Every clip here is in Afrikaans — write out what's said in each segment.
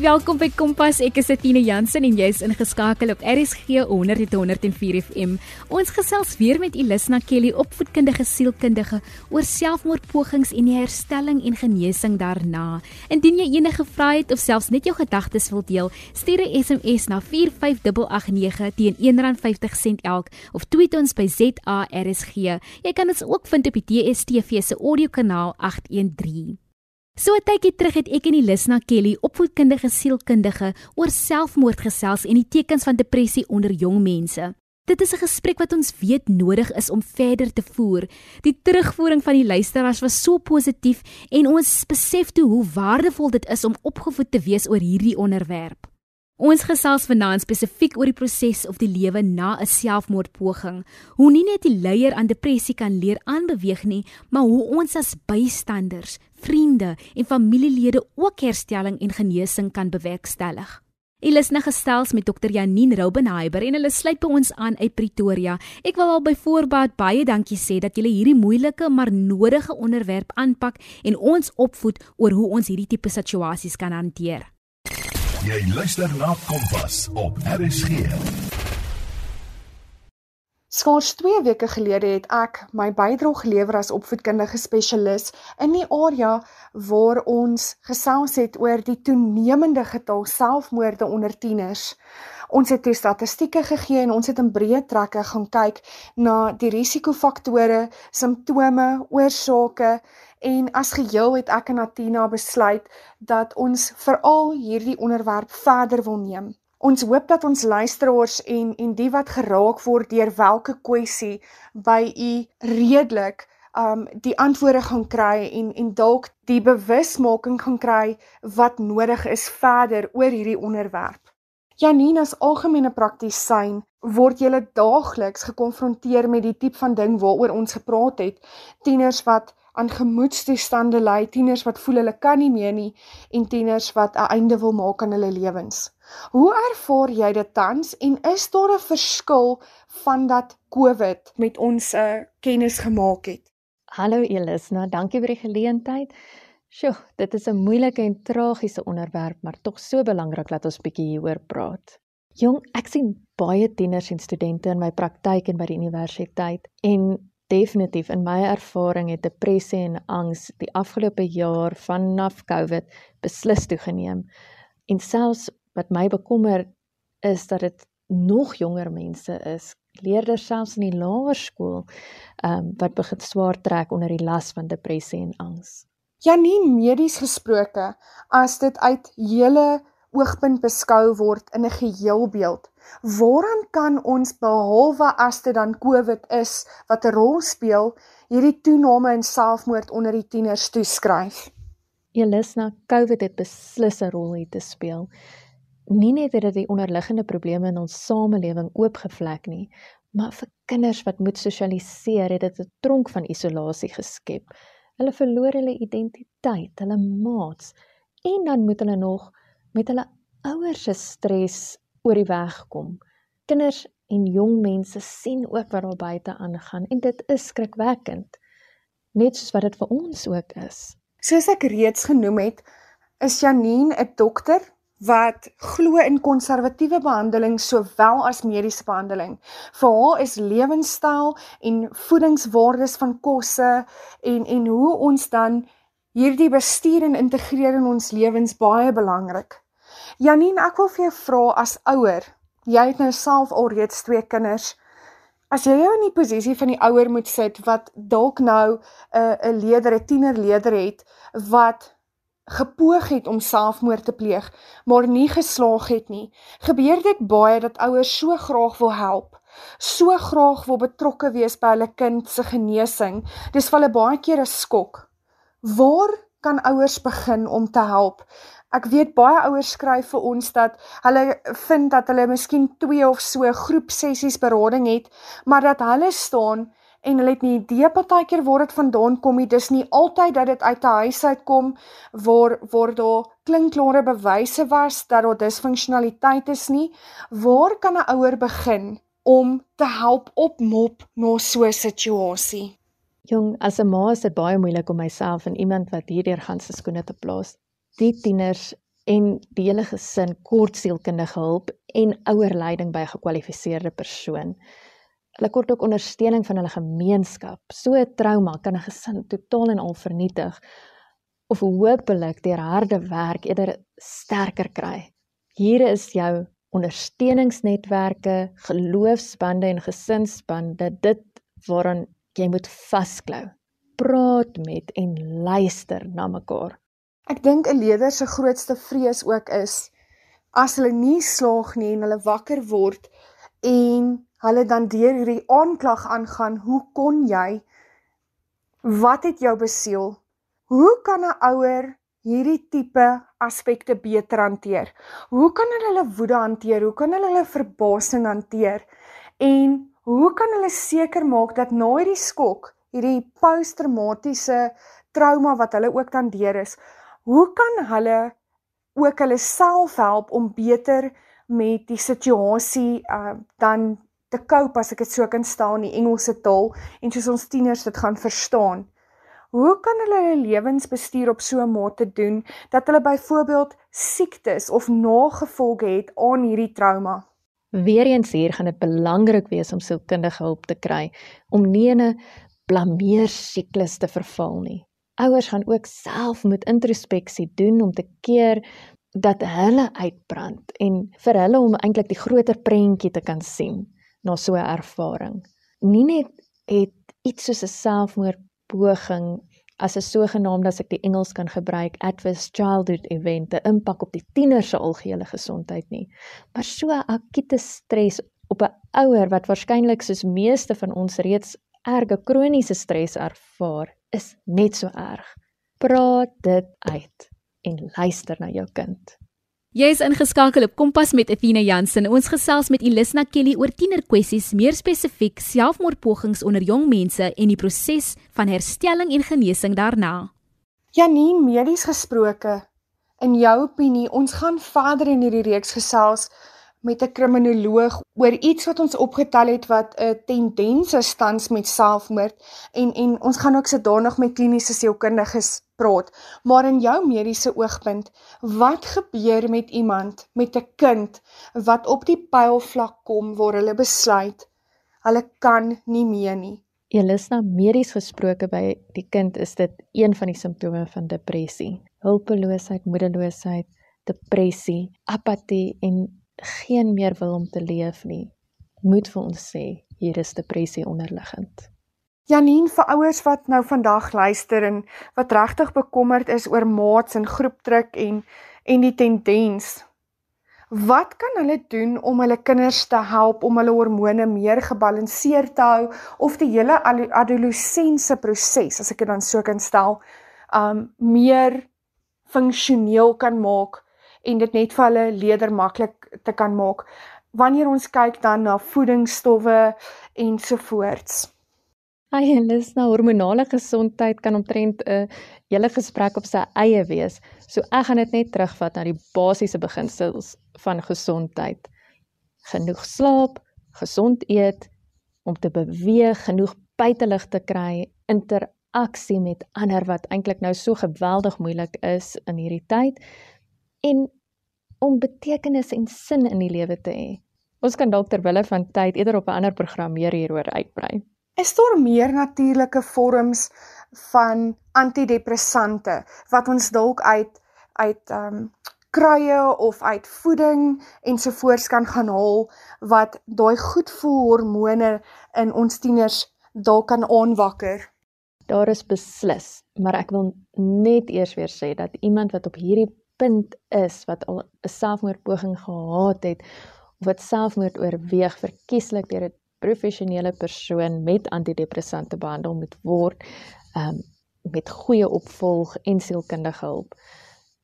welkom by Kompas. Ek is Etine Jansen en jy's ingeskakel op RSG 100.104 FM. Ons gesels weer met Elisna Kelly, opvoedkundige sielkundige, oor selfmoordpogings en die herstelling en genesing daarna. Indien jy enige vrae het of selfs net jou gedagtes wil deel, stuur 'n SMS na 45889 teen R1.50 elk of tweet ons by ZARSG. Jy kan ons ook vind op die DSTV se audiokanaal 813. So 'n tydjie terug het ek en Elisna Kelly, opvoedkundige sielkundige, oor selfmoord gesels en die tekens van depressie onder jong mense. Dit is 'n gesprek wat ons weet nodig is om verder te voer. Die terugvoering van die luisteraars was so positief en ons besef toe hoe waardevol dit is om opgevoed te wees oor hierdie onderwerp. Ons gesels vanaand spesifiek oor die proses of die lewe na 'n selfmoordpoging. Hoe nie net die leier aan depressie kan leer aanbeweeg nie, maar hoe ons as bystanders, vriende en familielede ook herstelling en genesing kan bewerkstellig. Elisna gestels met Dr. Janine Raubenheimer en hulle sluit by ons aan uit Pretoria. Ek wil al by voorbaat baie dankie sê dat julle hierdie moeilike maar nodige onderwerp aanpak en ons opvoed oor hoe ons hierdie tipe situasies kan hanteer. Jy luister na Kompas op RSG. Skaars 2 weke gelede het ek my bydrae gelewer as opvoedkundige spesialis in die area waar ons gesels het oor die toenemende getal selfmoorde onder tieners. Ons het toe statistieke gegee en ons het in breë trekke gaan kyk na die risikofaktore, simptome, oorsake En as geheel het ek en Natina besluit dat ons veral hierdie onderwerp verder wil neem. Ons hoop dat ons luisteraars en en die wat geraak word deur watter kwessie by u redelik um die antwoorde gaan kry en en dalk die bewusmaking gaan kry wat nodig is verder oor hierdie onderwerp. Janine as algemene praktisyn word jy daagliks gekonfronteer met die tipe van ding waaroor ons gepraat het. Tieners wat aan gemoedstoestande ly, tieners wat voel hulle kan nie meer nie en tieners wat 'n einde wil maak aan hulle lewens. Hoe ervaar jy dit tans en is daar 'n verskil van dat COVID met ons uh, kennis gemaak het? Hallo Elisna, dankie vir die geleentheid. Sjoe, dit is 'n moeilike en tragiese onderwerp, maar tog so belangrik dat ons bietjie hieroor praat. Jong, ek sien baie tieners en studente in my praktyk en by die universiteit en definitief in my ervaring het depressie en angs die afgelope jaar vanaf COVID beslis toegeneem. En selfs wat my bekommer is dat dit nog jonger mense is, leerders selfs in die laerskool, ehm um, wat begin swaar trek onder die las van depressie en angs. Ja, nie medies gesproke as dit uit hele oogpunt beskou word in 'n geheelbeeld. Waaraan kan ons behalwe as dit dan COVID is wat 'n rol speel, hierdie toename in selfmoord onder die tieners toeskryf? Elisna, COVID het beslis 'n rol hier te speel. Nie net het dit die onderliggende probleme in ons samelewing oopgevlek nie, maar vir kinders wat moet sosialiseer, het dit 'n tronk van isolasie geskep. Hulle verloor hulle identiteit, hulle maats en dan moet hulle nog met hulle ouers se stres oor die weg kom. Kinders en jong mense sien ook wat daar buite aangaan en dit is skrikwekkend. Net soos wat dit vir ons ook is. Soos ek reeds genoem het, is Janine 'n dokter wat glo in konservatiewe behandeling sowel as mediese behandeling. Vir haar is lewenstyl en voedingswaardes van kosse en en hoe ons dan hierdie bestuur en integreer in ons lewens baie belangrik. Janine, ek wil vir jou vra as ouer, jy het nou self alreeds twee kinders. As jy jou in die posisie van die ouer moet sit wat dalk nou 'n uh, 'n leerder, 'n tienerleerder het wat gepoog het om selfmoord te pleeg, maar nie geslaag het nie. Gebeur dit baie dat ouers so graag wil help, so graag wil betrokke wees by hulle kind se genesing. Dis vir hulle baie keer 'n skok. Waar kan ouers begin om te help? Ek weet baie ouers skryf vir ons dat hulle vind dat hulle miskien 2 of so groep sessies berading het, maar dat hulle staan en hulle het nie idee partykeer waar dit vandaan kom nie. Dis nie altyd dat dit uit 'n huis uitkom waar waar daar klinkklare bewyse was dat daar disfunksionaliteit is nie. Waar kan 'n ouer begin om te help opmop na so 'n situasie? Jong, as 'n ma is dit baie moeilik om myself en iemand wat hierdeur gaan se skoene te plaas. Die tieners en die hele gesin kort sielkundige hulp en ouerleiding by 'n gekwalifiseerde persoon. Hulle kort ook ondersteuning van hulle gemeenskap. So 'n trauma kan 'n gesin totaal en al vernietig of hopelik deur harde werk eerder sterker kry. Hier is jou ondersteuningsnetwerke, geloofsbande en gesinsbande, dit waaraan jy moet vasklou. Praat met en luister na mekaar. Ek dink 'n leier se grootste vrees ook is as hulle nie slaag nie en hulle wakker word en hulle dan deur hierdie aanklag aangaan, hoe kon jy? Wat het jou besiel? Hoe kan 'n ouer hierdie tipe aspekte beter hanteer? Hoe kan hulle hulle woede hanteer? Hoe kan hulle hulle verbasing hanteer? En hoe kan hulle seker maak dat na hierdie skok, hierdie posttraumatiese trauma wat hulle ook dan deur is, hoe kan hulle ook hulle self help om beter met die situasie uh dan te cope as ek dit so kan staan in die Engelse taal en soos ons tieners dit gaan verstaan. Hoe kan hulle hulle lewensbestuur op so 'n mate doen dat hulle byvoorbeeld siektes of nagevolge het aan hierdie trauma? Weereens hier gaan dit belangrik wees om sielkundige hulp te kry om nie in 'n blameer siklus te verval nie. Ouers gaan ook self moet introspeksie doen om te keer dat hulle uitbrand en vir hulle om eintlik die groter prentjie te kan sien na so 'n ervaring. Nie net het iets soos 'n selfmoord poging as 'n sogenaamde as ek die Engels kan gebruik adverse childhood event 'n impak op die tiener se algehele gesondheid nie maar so akute stres op 'n ouer wat waarskynlik soos meeste van ons reeds erge kroniese stres ervaar is net so erg praat dit uit en luister na jou kind Jy is ingeskakel op Kompas met Athena Jansen. Ons gesels met Elisna Kelly oor tienerkwessies, meer spesifiek selfmoordpogings onder jong mense en die proses van herstelling en genesing daarna. Janine, medies gesproke, in jou opinie, ons gaan verder in hierdie reeks gesels met 'n kriminoloog oor iets wat ons opgetel het wat 'n tendens is tans met selfmoord en en ons gaan ook sodanig met kliniese sielkundiges praat. Maar in jou mediese oogpunt, wat gebeur met iemand met 'n kind wat op die pylvlak kom waar hulle besluit hulle kan nie meer nie? Elisna medies gesproke by die kind is dit een van die simptome van depressie. Hulpeloosheid, moedeloosheid, depressie, apatie en geen meer wil om te leef nie, moet vir ons sê hier is depressie onderliggend. Janine vir ouers wat nou vandag luister en wat regtig bekommerd is oor maats en groepdruk en en die tendens. Wat kan hulle doen om hulle kinders te help om hulle hormone meer gebalanseerd te hou of die hele adolessensie proses, as ek dit dan so kan stel, um meer funksioneel kan maak en dit net vir hulle leerder maklik te kan maak wanneer ons kyk dan na voedingsstowwe ensovoorts. Ai, hulle na hormonale gesondheid kan omtrent 'n hele gesprek op sy eie wees. So ek gaan dit net terugvat na die basiese beginsels van gesondheid. Genoeg slaap, gesond eet, om te beweeg, genoeg buitelug te kry, interaksie met ander wat eintlik nou so geweldig moeilik is in hierdie tyd en om betekenis en sin in die lewe te hê. Ons kan dalk ter wille van tyd eerder op 'n ander program meer hieroor uitbrei. Is daar meer natuurlike vorms van antidepressante wat ons dalk uit uit ehm um, kruie of uit voeding ensovoorts kan gaan haal wat daai goed voel hormone in ons tieners dalk kan aanwakker? Daar is beslis, maar ek wil net eers weer sê dat iemand wat op hierdie punt is wat al 'n selfmoordpoging gehad het of wat selfmoord oorweeg verkieslik deur 'n professionele persoon met antidepressante behandel moet word um, met goeie opvolg en sielkundige hulp.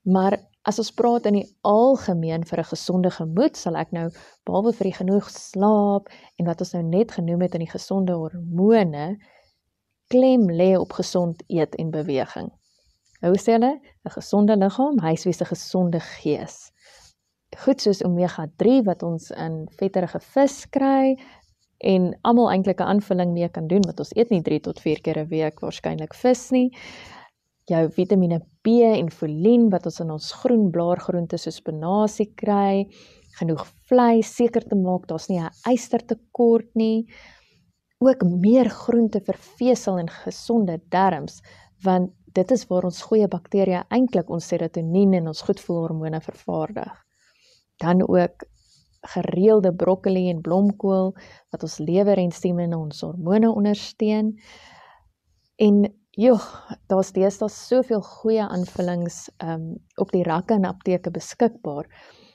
Maar as ons praat in die algemeen vir 'n gesonde gemoed, sal ek nou behalwe vir die genoeg slaap en wat ons nou net genoem het in die gesonde hormone klem lê op gesond eet en beweging. Hoe sê hulle? 'n Gesonde liggaam, huiswese gesonde gees. Goed soos omega-3 wat ons in vetterige vis kry en almal eintlik 'n aanvulling mee kan doen wat ons eet nie 3 tot 4 keer 'n week waarskynlik vis nie. jou Vitamiene B en folien wat ons in ons groen blaargroente soos spinasie kry, genoeg vleis seker te maak daar's nie 'n ystertekort nie. Ook meer groente vir vesel en gesonde darmes want dit is waar ons goeie bakterieë eintlik ons serotonien en ons goedvoelhormone vervaardig. Dan ook gereelde broccoli en blomkool wat ons lewerensieme en ons hormone ondersteun. En joh, daar's deesdae soveel goeie aanvullings um op die rakke en apteke beskikbaar.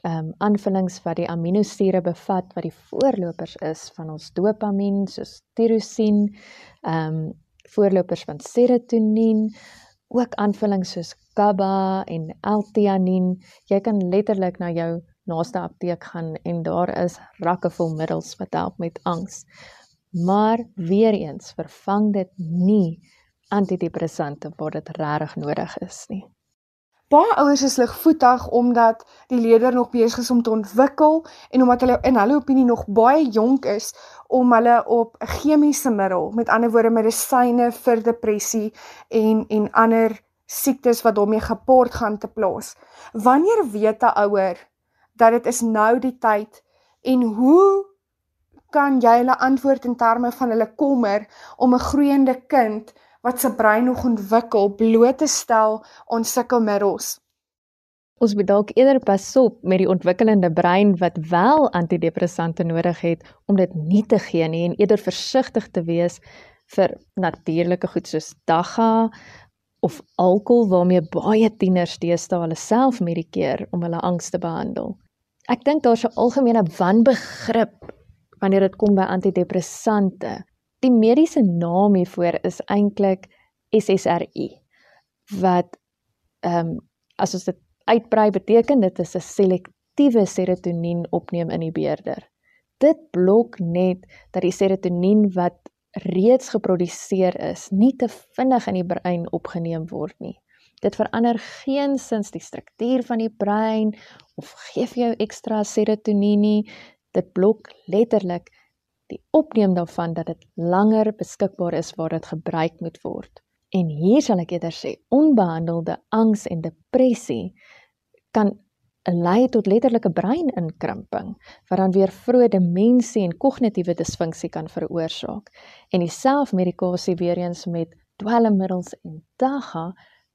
Um aanvullings wat die aminosure bevat wat die voorlopers is van ons dopamien soos tirosien, um voorlopers van serotonien, ook aanvullings soos GABA en L-theanine. Jy kan letterlik na jou naaste apteek gaan en daar is rakke vol middels wat help met angs. Maar weer eens vervang dit nie antidepressante waar dit regtig nodig is nie. Baie ouers is ligvoetig omdat die leerder nog besig is om te ontwikkel en omdat hulle in hulle opinie nog baie jonk is om hulle op 'n chemiese middel, met ander woorde medisyne vir depressie en en ander siektes wat daarmee gepaard gaan te plaas. Wanneer weet 'n ouer dat dit is nou die tyd en hoe kan jy hulle antwoord in terme van hulle kommer om 'n groeiende kind wat se brein nog ontwikkel bloot te stel aan sukkelmiddels. Ons moet dalk eerder pas op met die ontwikkelende brein wat wel antidepressante nodig het om dit nie te gee nie en eerder versigtig te wees vir natuurlike goed soos dagga of alkohol waarmee baie tieners deesdae hulle self medikeer om hulle angs te behandel. Ek dink daar's 'n algemene wanbegrip wanneer dit kom by antidepressante Die mediese naam hiervoor is eintlik SSRI wat ehm um, as ons dit uitbrei beteken dit is 'n selektiewe serotonien opneem inhibeerder. Dit blok net dat die serotonien wat reeds geproduseer is, nie te vinnig in die brein opgeneem word nie. Dit verander geensins die struktuur van die brein of gee vir jou ekstra serotonien nie. Dit blok letterlik die opneem daarvan dat dit langer beskikbaar is waar dit gebruik moet word. En hier sal ek eerder sê onbehandelde angs en depressie kan lei tot letterlike breininkrimping wat dan weer vroeë demensie en kognitiewe disfunksie kan veroorsaak. En die selfmedikasie weer eens met dwelmmiddels en dagga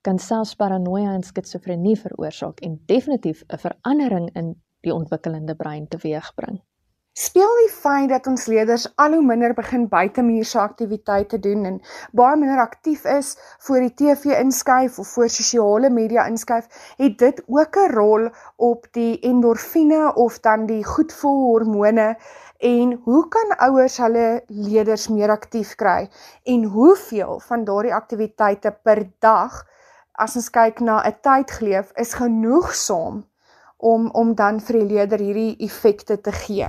kan selfs paranoia en skizofrenie veroorsaak en definitief 'n verandering in die ontwikkelende brein teweegbring. Speel die feit dat ons leerders al hoe minder begin buitemuurse aktiwiteite doen en baie minder aktief is voor die TV inskuif of voor sosiale media inskuif, het dit ook 'n rol op die endorfine of dan die goedvoelhormone en hoe kan ouers hulle leerders meer aktief kry en hoeveel van daardie aktiwiteite per dag as ons kyk na 'n tydgleef is genoegsaam om om dan vir die leerder hierdie effekte te gee.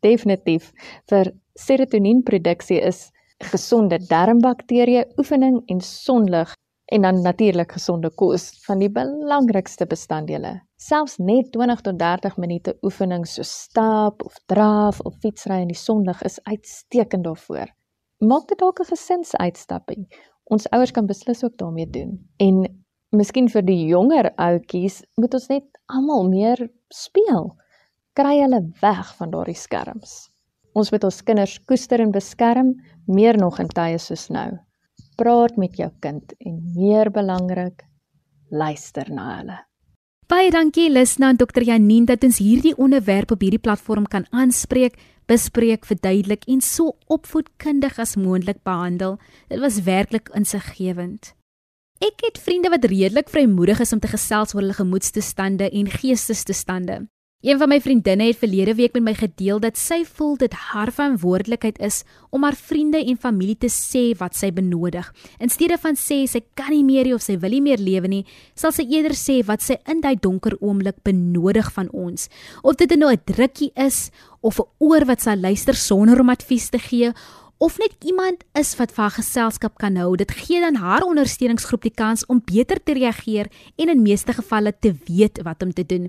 Definitief. Vir serotonienproduksie is gesonde darmbakterieë, oefening en sonlig en dan natuurlik gesonde kos van die belangrikste bestanddele. Selfs net 20 tot 30 minute oefening so stap of draf of fietsry in die sonlig is uitstekend daarvoor. Maak dit dalk 'n gesinsuitstapping. Ons ouers kan beslis ook daarmee doen. En miskien vir die jonger ouetjies moet ons net almal meer speel kry hulle weg van daardie skerms. Ons moet ons kinders koester en beskerm, meer nog in tye soos nou. Praat met jou kind en meer belangrik, luister na hulle. Baie dankie Lisna en Dr. Janine dat ons hierdie onderwerp op hierdie platform kan aanspreek, bespreek, verduidelik en so opvoedkundig as moontlik behandel. Dit was werklik insiggewend. Ek het vriende wat redelik vrymoedig is om te gesels oor hulle gemoedstoestande en geestesstoestande. Een van my vriendinne het verlede week met my gedeel dat sy voel dit haar verantwoordelikheid is om haar vriende en familie te sê wat sy benodig. In steede van sê sy kan nie meer of sy wil nie meer lewe nie, sal sy eerder sê wat sy in daai donker oomblik benodig van ons. Of dit nou 'n drukkie is of 'n oor wat sy luister sonder om advies te gee of net iemand is wat vir haar geselskap kan hou. Dit gee dan haar ondersteuningsgroep die kans om beter te reageer en in meeste gevalle te weet wat om te doen.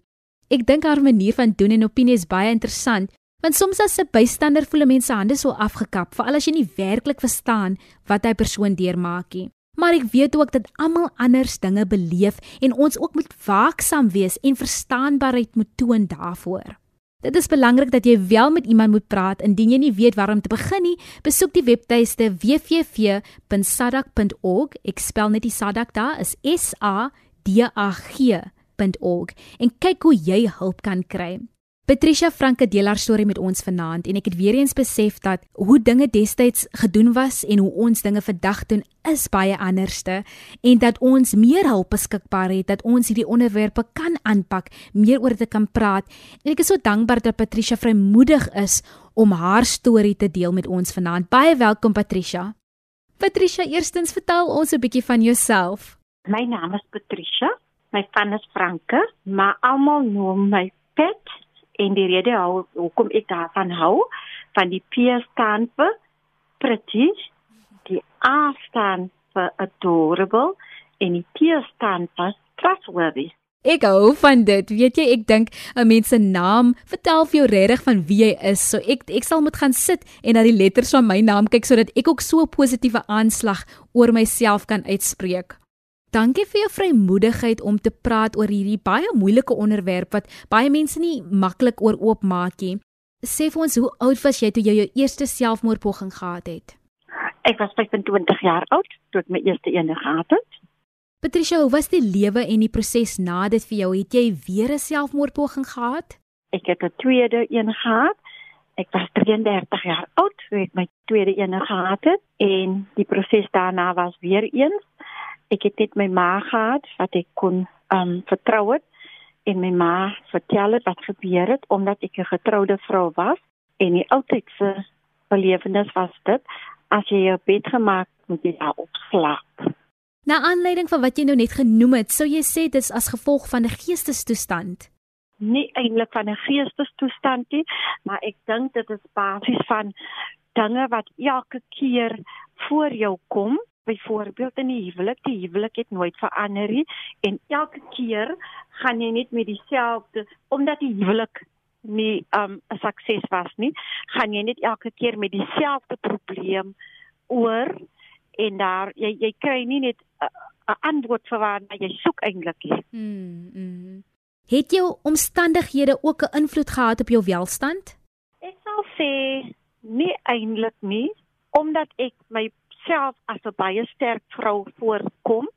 Ek dink haar manier van doen en opinie is baie interessant, want soms as 'n bystander voel mense hande so afgekap, veral as jy nie werklik verstaan wat hy persoon deurmaak nie. Maar ek weet ook dat almal anders dinge beleef en ons ook moet waaksaam wees en verstaanbaarheid moet toon daarvoor. Dit is belangrik dat jy wel met iemand moet praat indien jy nie weet waar om te begin nie. Besoek die webtuiste www.sadak.org. Ek spel net die Sadak daar is S A D A G.org en kyk hoe jy hulp kan kry. Patricia Franke deel haar storie met ons vanaand en ek het weer eens besef dat hoe dinge destyds gedoen was en hoe ons dinge vandag doen is baie anderste en dat ons meer hulp beskikbaar het dat ons hierdie onderwerpe kan aanpak, meer oor dit kan praat. En ek is so dankbaar dat Patricia vrymoedig is om haar storie te deel met ons vanaand. Baie welkom Patricia. Patricia, eerstens vertel ons 'n bietjie van jouself. My naam is Patricia. My van is Franke, maar almal noem my Pat en die rede hou hoekom ek daarvan hou van die P staan vir pretty, die A staan vir adorable en die T staan vir trustworthy. Ek hou van dit. Weet jy, ek dink 'n mens se naam vertel vir jou regtig van wie jy is. So ek ek sal moet gaan sit en na die letters van my naam kyk sodat ek ook so 'n positiewe aanslag oor myself kan uitspreek. Dankie vir jou vrymoedigheid om te praat oor hierdie baie moeilike onderwerp wat baie mense nie maklik oor oopmaak nie. Sê vir ons hoe oud was jy toe jy jou eerste selfmoordpoging gehad het? Ek was 25 jaar oud toe ek my eerste een gehad het. Patricia, hoe was die lewe en die proses na dit vir jou? Het jy weer 'n selfmoordpoging gehad? Ek het 'n tweede een gehad. Ek was 33 jaar oud toe ek my tweede een gehad het en die proses daarna was weer eens ek het net my ma gehad wat ek kon um vertrou het en my ma vertel het wat gebeur het omdat ek 'n getroude vrou was en die oudtydse belewenis was dit as jy jou bed gemaak moet jy daar op slaap. Na aanleiding van wat jy nou net genoem het, sou jy sê dit is as gevolg van 'n geestestoestand? Nie eintlik van 'n geestestoestand nie, maar ek dink dit is basies van dinge wat elke keer voor jou kom byvoorbeeld in die huwelik, die huwelik het nooit verander nie en elke keer gaan jy net met dieselfde omdat die huwelik nie um 'n sukses was nie, gaan jy net elke keer met dieselfde probleem oor en daar jy jy kry nie net 'n antwoord vir wat jy soek eintlik nie. Mm, mm. Het jou omstandighede ook 'n invloed gehad op jou welstand? Ek sal sê nie eintlik nie, omdat ek my self as 'n baie sterk vrou voorkom.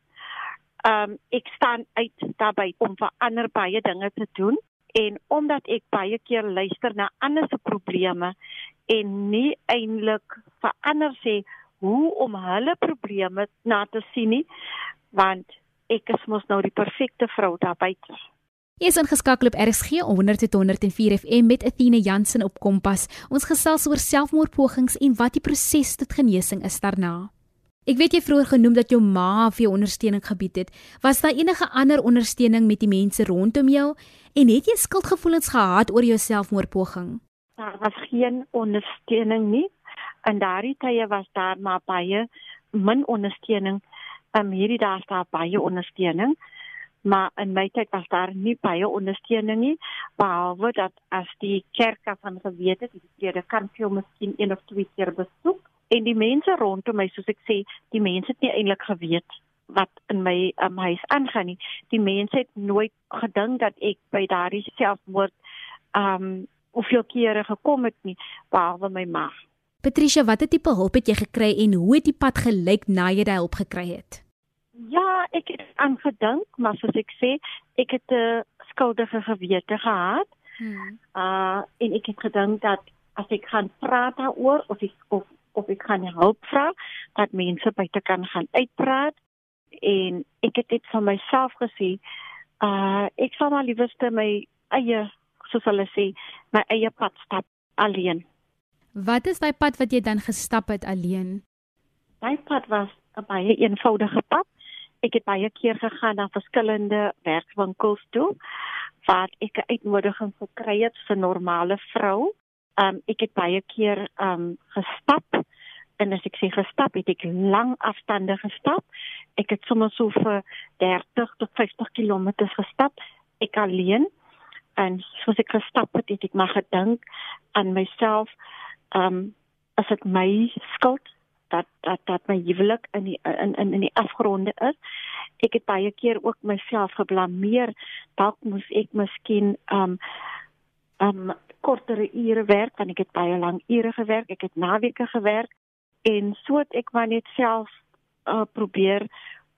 Ehm um, ek staan uit daarbey om vir ander baie dinge te doen en omdat ek baie keer luister na ander se probleme en nie eintlik vir ander sê hoe om hulle probleme na te sien nie want ek is mos nou die perfekte vrou daarbey. Jy is ingeskakel op RSG 100.104 FM met Athena Jansen op Kompas. Ons gesels oor selfmoordpogings en wat die proses tot genesing is daarna. Ek weet jy vroeër genoem dat jou ma vir jou ondersteuning gebied het. Was daar enige ander ondersteuning met die mense rondom jou en het jy skuldgevoelens gehad oor jou selfmoordpoging? Daar was geen ondersteuning nie. In daardie tye was daar maar baie min ondersteuning. Um hierdie dae is daar baie ondersteuning maar in my tyd was daar nie baie ondersteuning nie behalwe dat as die kerk van geweet het die predikant veel miskien een of twee keer besoek. En die mense rondom my soos ek sê die mense het nie eintlik geweet wat in my um, huis aangaan nie. Die mense het nooit gedink dat ek by daardie selfmoord um hoeveel kere gekom het nie behalwe my ma. Patricia watter tipe hulp het jy gekry en hoe het die pad gelyk na jy daai hulp gekry het Ja, ek het aan gedink, maar soos ek sê, ek het 'n skuldige gewete gehad. Hmm. Uh en ek het gedink dat as ek gaan praat daaroor of ek of of ek gaan help vra dat mense buite kan gaan uitpraat en ek het dit vir myself gesê, uh ek sal maar liewerste my eie soos hulle sê, my eie pad stap alleen. Wat is daai pad wat jy dan gestap het alleen? Daai pad was 'n baie eenvoudige pad ek het baie keer gegaan na verskillende werkswinkels toe waar ek 'n uitnodiging gekry het vir normale vrou. Um ek het baie keer um gestap en as ek sê gestap, het ek lang afstande gestap. Ek het sommer so vir 30 tot 50 km gestap ek alleen en soos ek gestap het, het ek maar gedink aan myself um as dit my skuld dat dat dat my huwelik in die in in in die afgronde is. Ek het baie keer ook myself geblameer. Dalk moes ek miskien um um kortere ure werk want ek het baie lank ure gewerk. Ek het naweke gewerk en so het ek maar net self uh, probeer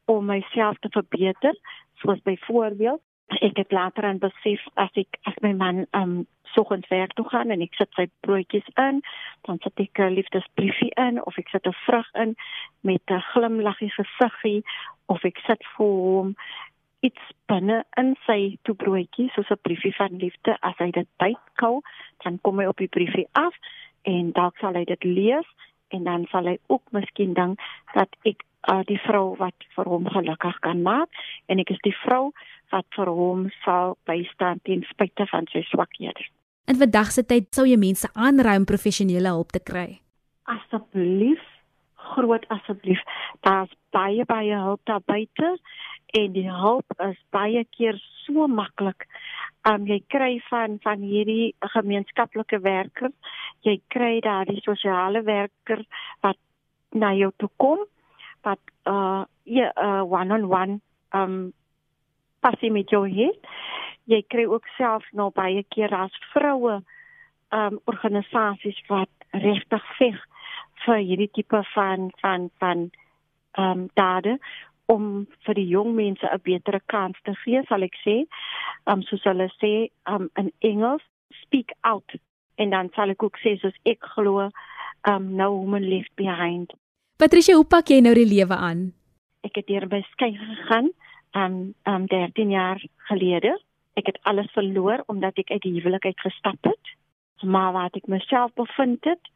om myself te verbeter. Soos byvoorbeeld, ek het later aan besef as ek as my man um soggens werk toe gaan en ek sit sy broodjies in, dan sit ek 'n liefdesbriefie in of ek sit 'n vrug in met 'n glimlaggie gesiggie of ek sit vir hom iets binne in sy toebroodjie soos 'n briefie van liefde. As hy dit bykou, dan kom hy op die briefie af en dalk sal hy dit lees en dan sal hy ook miskien dink dat ek uh, die vrou wat vir hom gelukkig kan maak en ek is die vrou wat vir hom sal bystaan ten spyte van sy swakhede. In vandag se tyd sou jy mense aanraai om professionele hulp te kry. Asseblief, groot asseblief. Daar's baie baie hulp daar buite en die hulp is baie keer so maklik. Um jy kry van van hierdie gemeenskaplike werkers, jy kry daar die sosiale werker wat na jou toe kom wat uh ja uh one on one um passie met jou het jy kry ook self nou baie keer as vroue um organisasies wat regtig veg vir hierdie tipe van van van um dade om vir die jong mense 'n beter kans te gee, sal ek sê. Um soos hulle sê um in Engels, speak out en dan sal ek ook sê soos ek glo um no woman left behind. Patricia, hoe pak jy nou die lewe aan? Ek het hier by skei gegaan um um 13 jaar gelede Ek het alles verloor omdat ek uit die huwelik uit gestap het. Maar wat ek myself bevind het,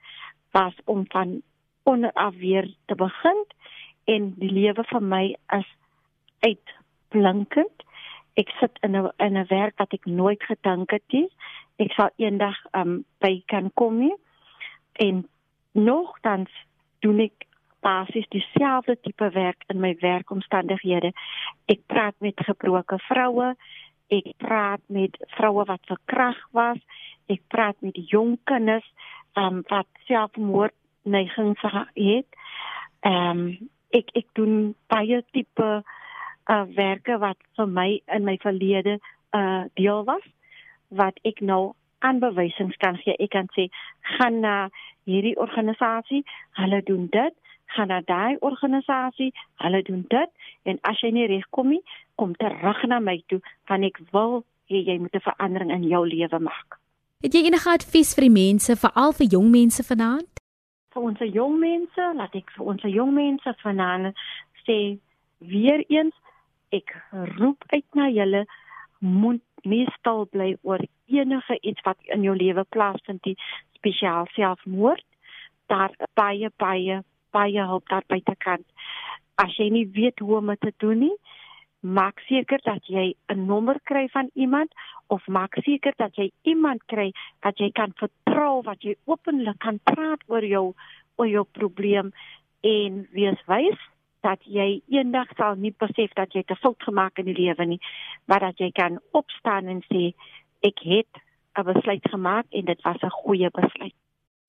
was om van onder af weer te begin en die lewe vir my is uitblinkend. Ek sit in 'n in 'n werk wat ek nooit gedink het nie. Ek sal eendag um by kan kom nie. En nogtans doen ek basies dieselfde tipe werk in my werkomstandighede. Ek praat met gebroke vroue, Ek praat met vroue wat verkrag was. Ek praat met jong kinders um, wat selfmoord neigings het. Ehm um, ek ek doen baie tipe uh werke wat vir my in my verlede uh deel was wat ek nou aanwysings kan gee. Ek kan sê gaan na hierdie organisasie, hulle doen dit gaan na daai organisasie, hulle doen dit en as jy nie regkom nie, kom terug na my toe want ek wil hê jy moet 'n verandering in jou lewe maak. Het jy enige advies vir die mense, veral vir jong mense vanaand? Vir ons jong mense, laat ek vir ons jong mense vanaand sê weer eens ek roep uit na julle moet meestal bly oor enige iets wat in jou lewe plaasvind, spesiaal selfmoord. Daar baie baie baie hulp daar buitekant. As jy nie weet hoe om dit te doen nie, maak seker dat jy 'n nommer kry van iemand of maak seker dat jy iemand kry wat jy kan vertrou, wat jy openlik kan praat oor jou oor jou probleem en wees wys dat jy eendag sal nie besef dat jy te fout gemaak in die lewe nie, maar dat jy kan opstaan en sê ek het 'n besluit gemaak en dit was 'n goeie besluit.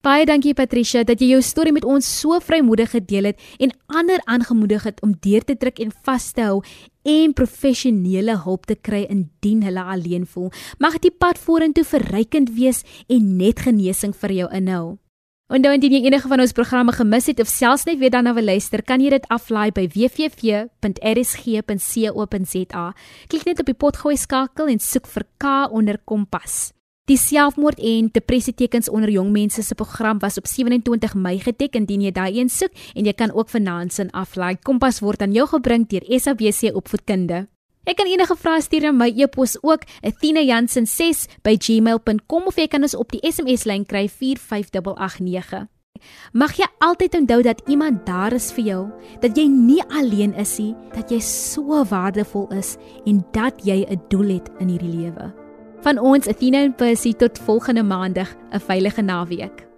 Baie dankie Patricia dat jy jou storie met ons so vrymoedig gedeel het en ander aangemoedig het om deur te druk en vas te hou en professionele hulp te kry indien hulle alleen voel. Mag die pad vorentoe verrykend wees en net genesing vir jou inhou. Onthou indien jy enige van ons programme gemis het of selfs net weer daarna wil luister, kan jy dit aflaai by www.rsg.co.za. Klik net op die potgooi skakel en soek vir K onder Kompas. Die selfmoord en depressietekens onder jong mense se program was op 27 Mei geteken indien jy daai een soek en jy kan ook vanaand sin aflaai. Kompas word aan jou gebring deur SABC Opvoedkunde. Ek kan enige vrae stuur na my e-pos ook athena.jansen6@gmail.com of jy kan ons op die SMS lyn kry 45889. Mag jy altyd onthou dat iemand daar is vir jou, dat jy nie alleen is nie, dat jy so waardevol is en dat jy 'n doel het in hierdie lewe. Van ons Athena en Percy tot volgende maandag, 'n veilige naweek.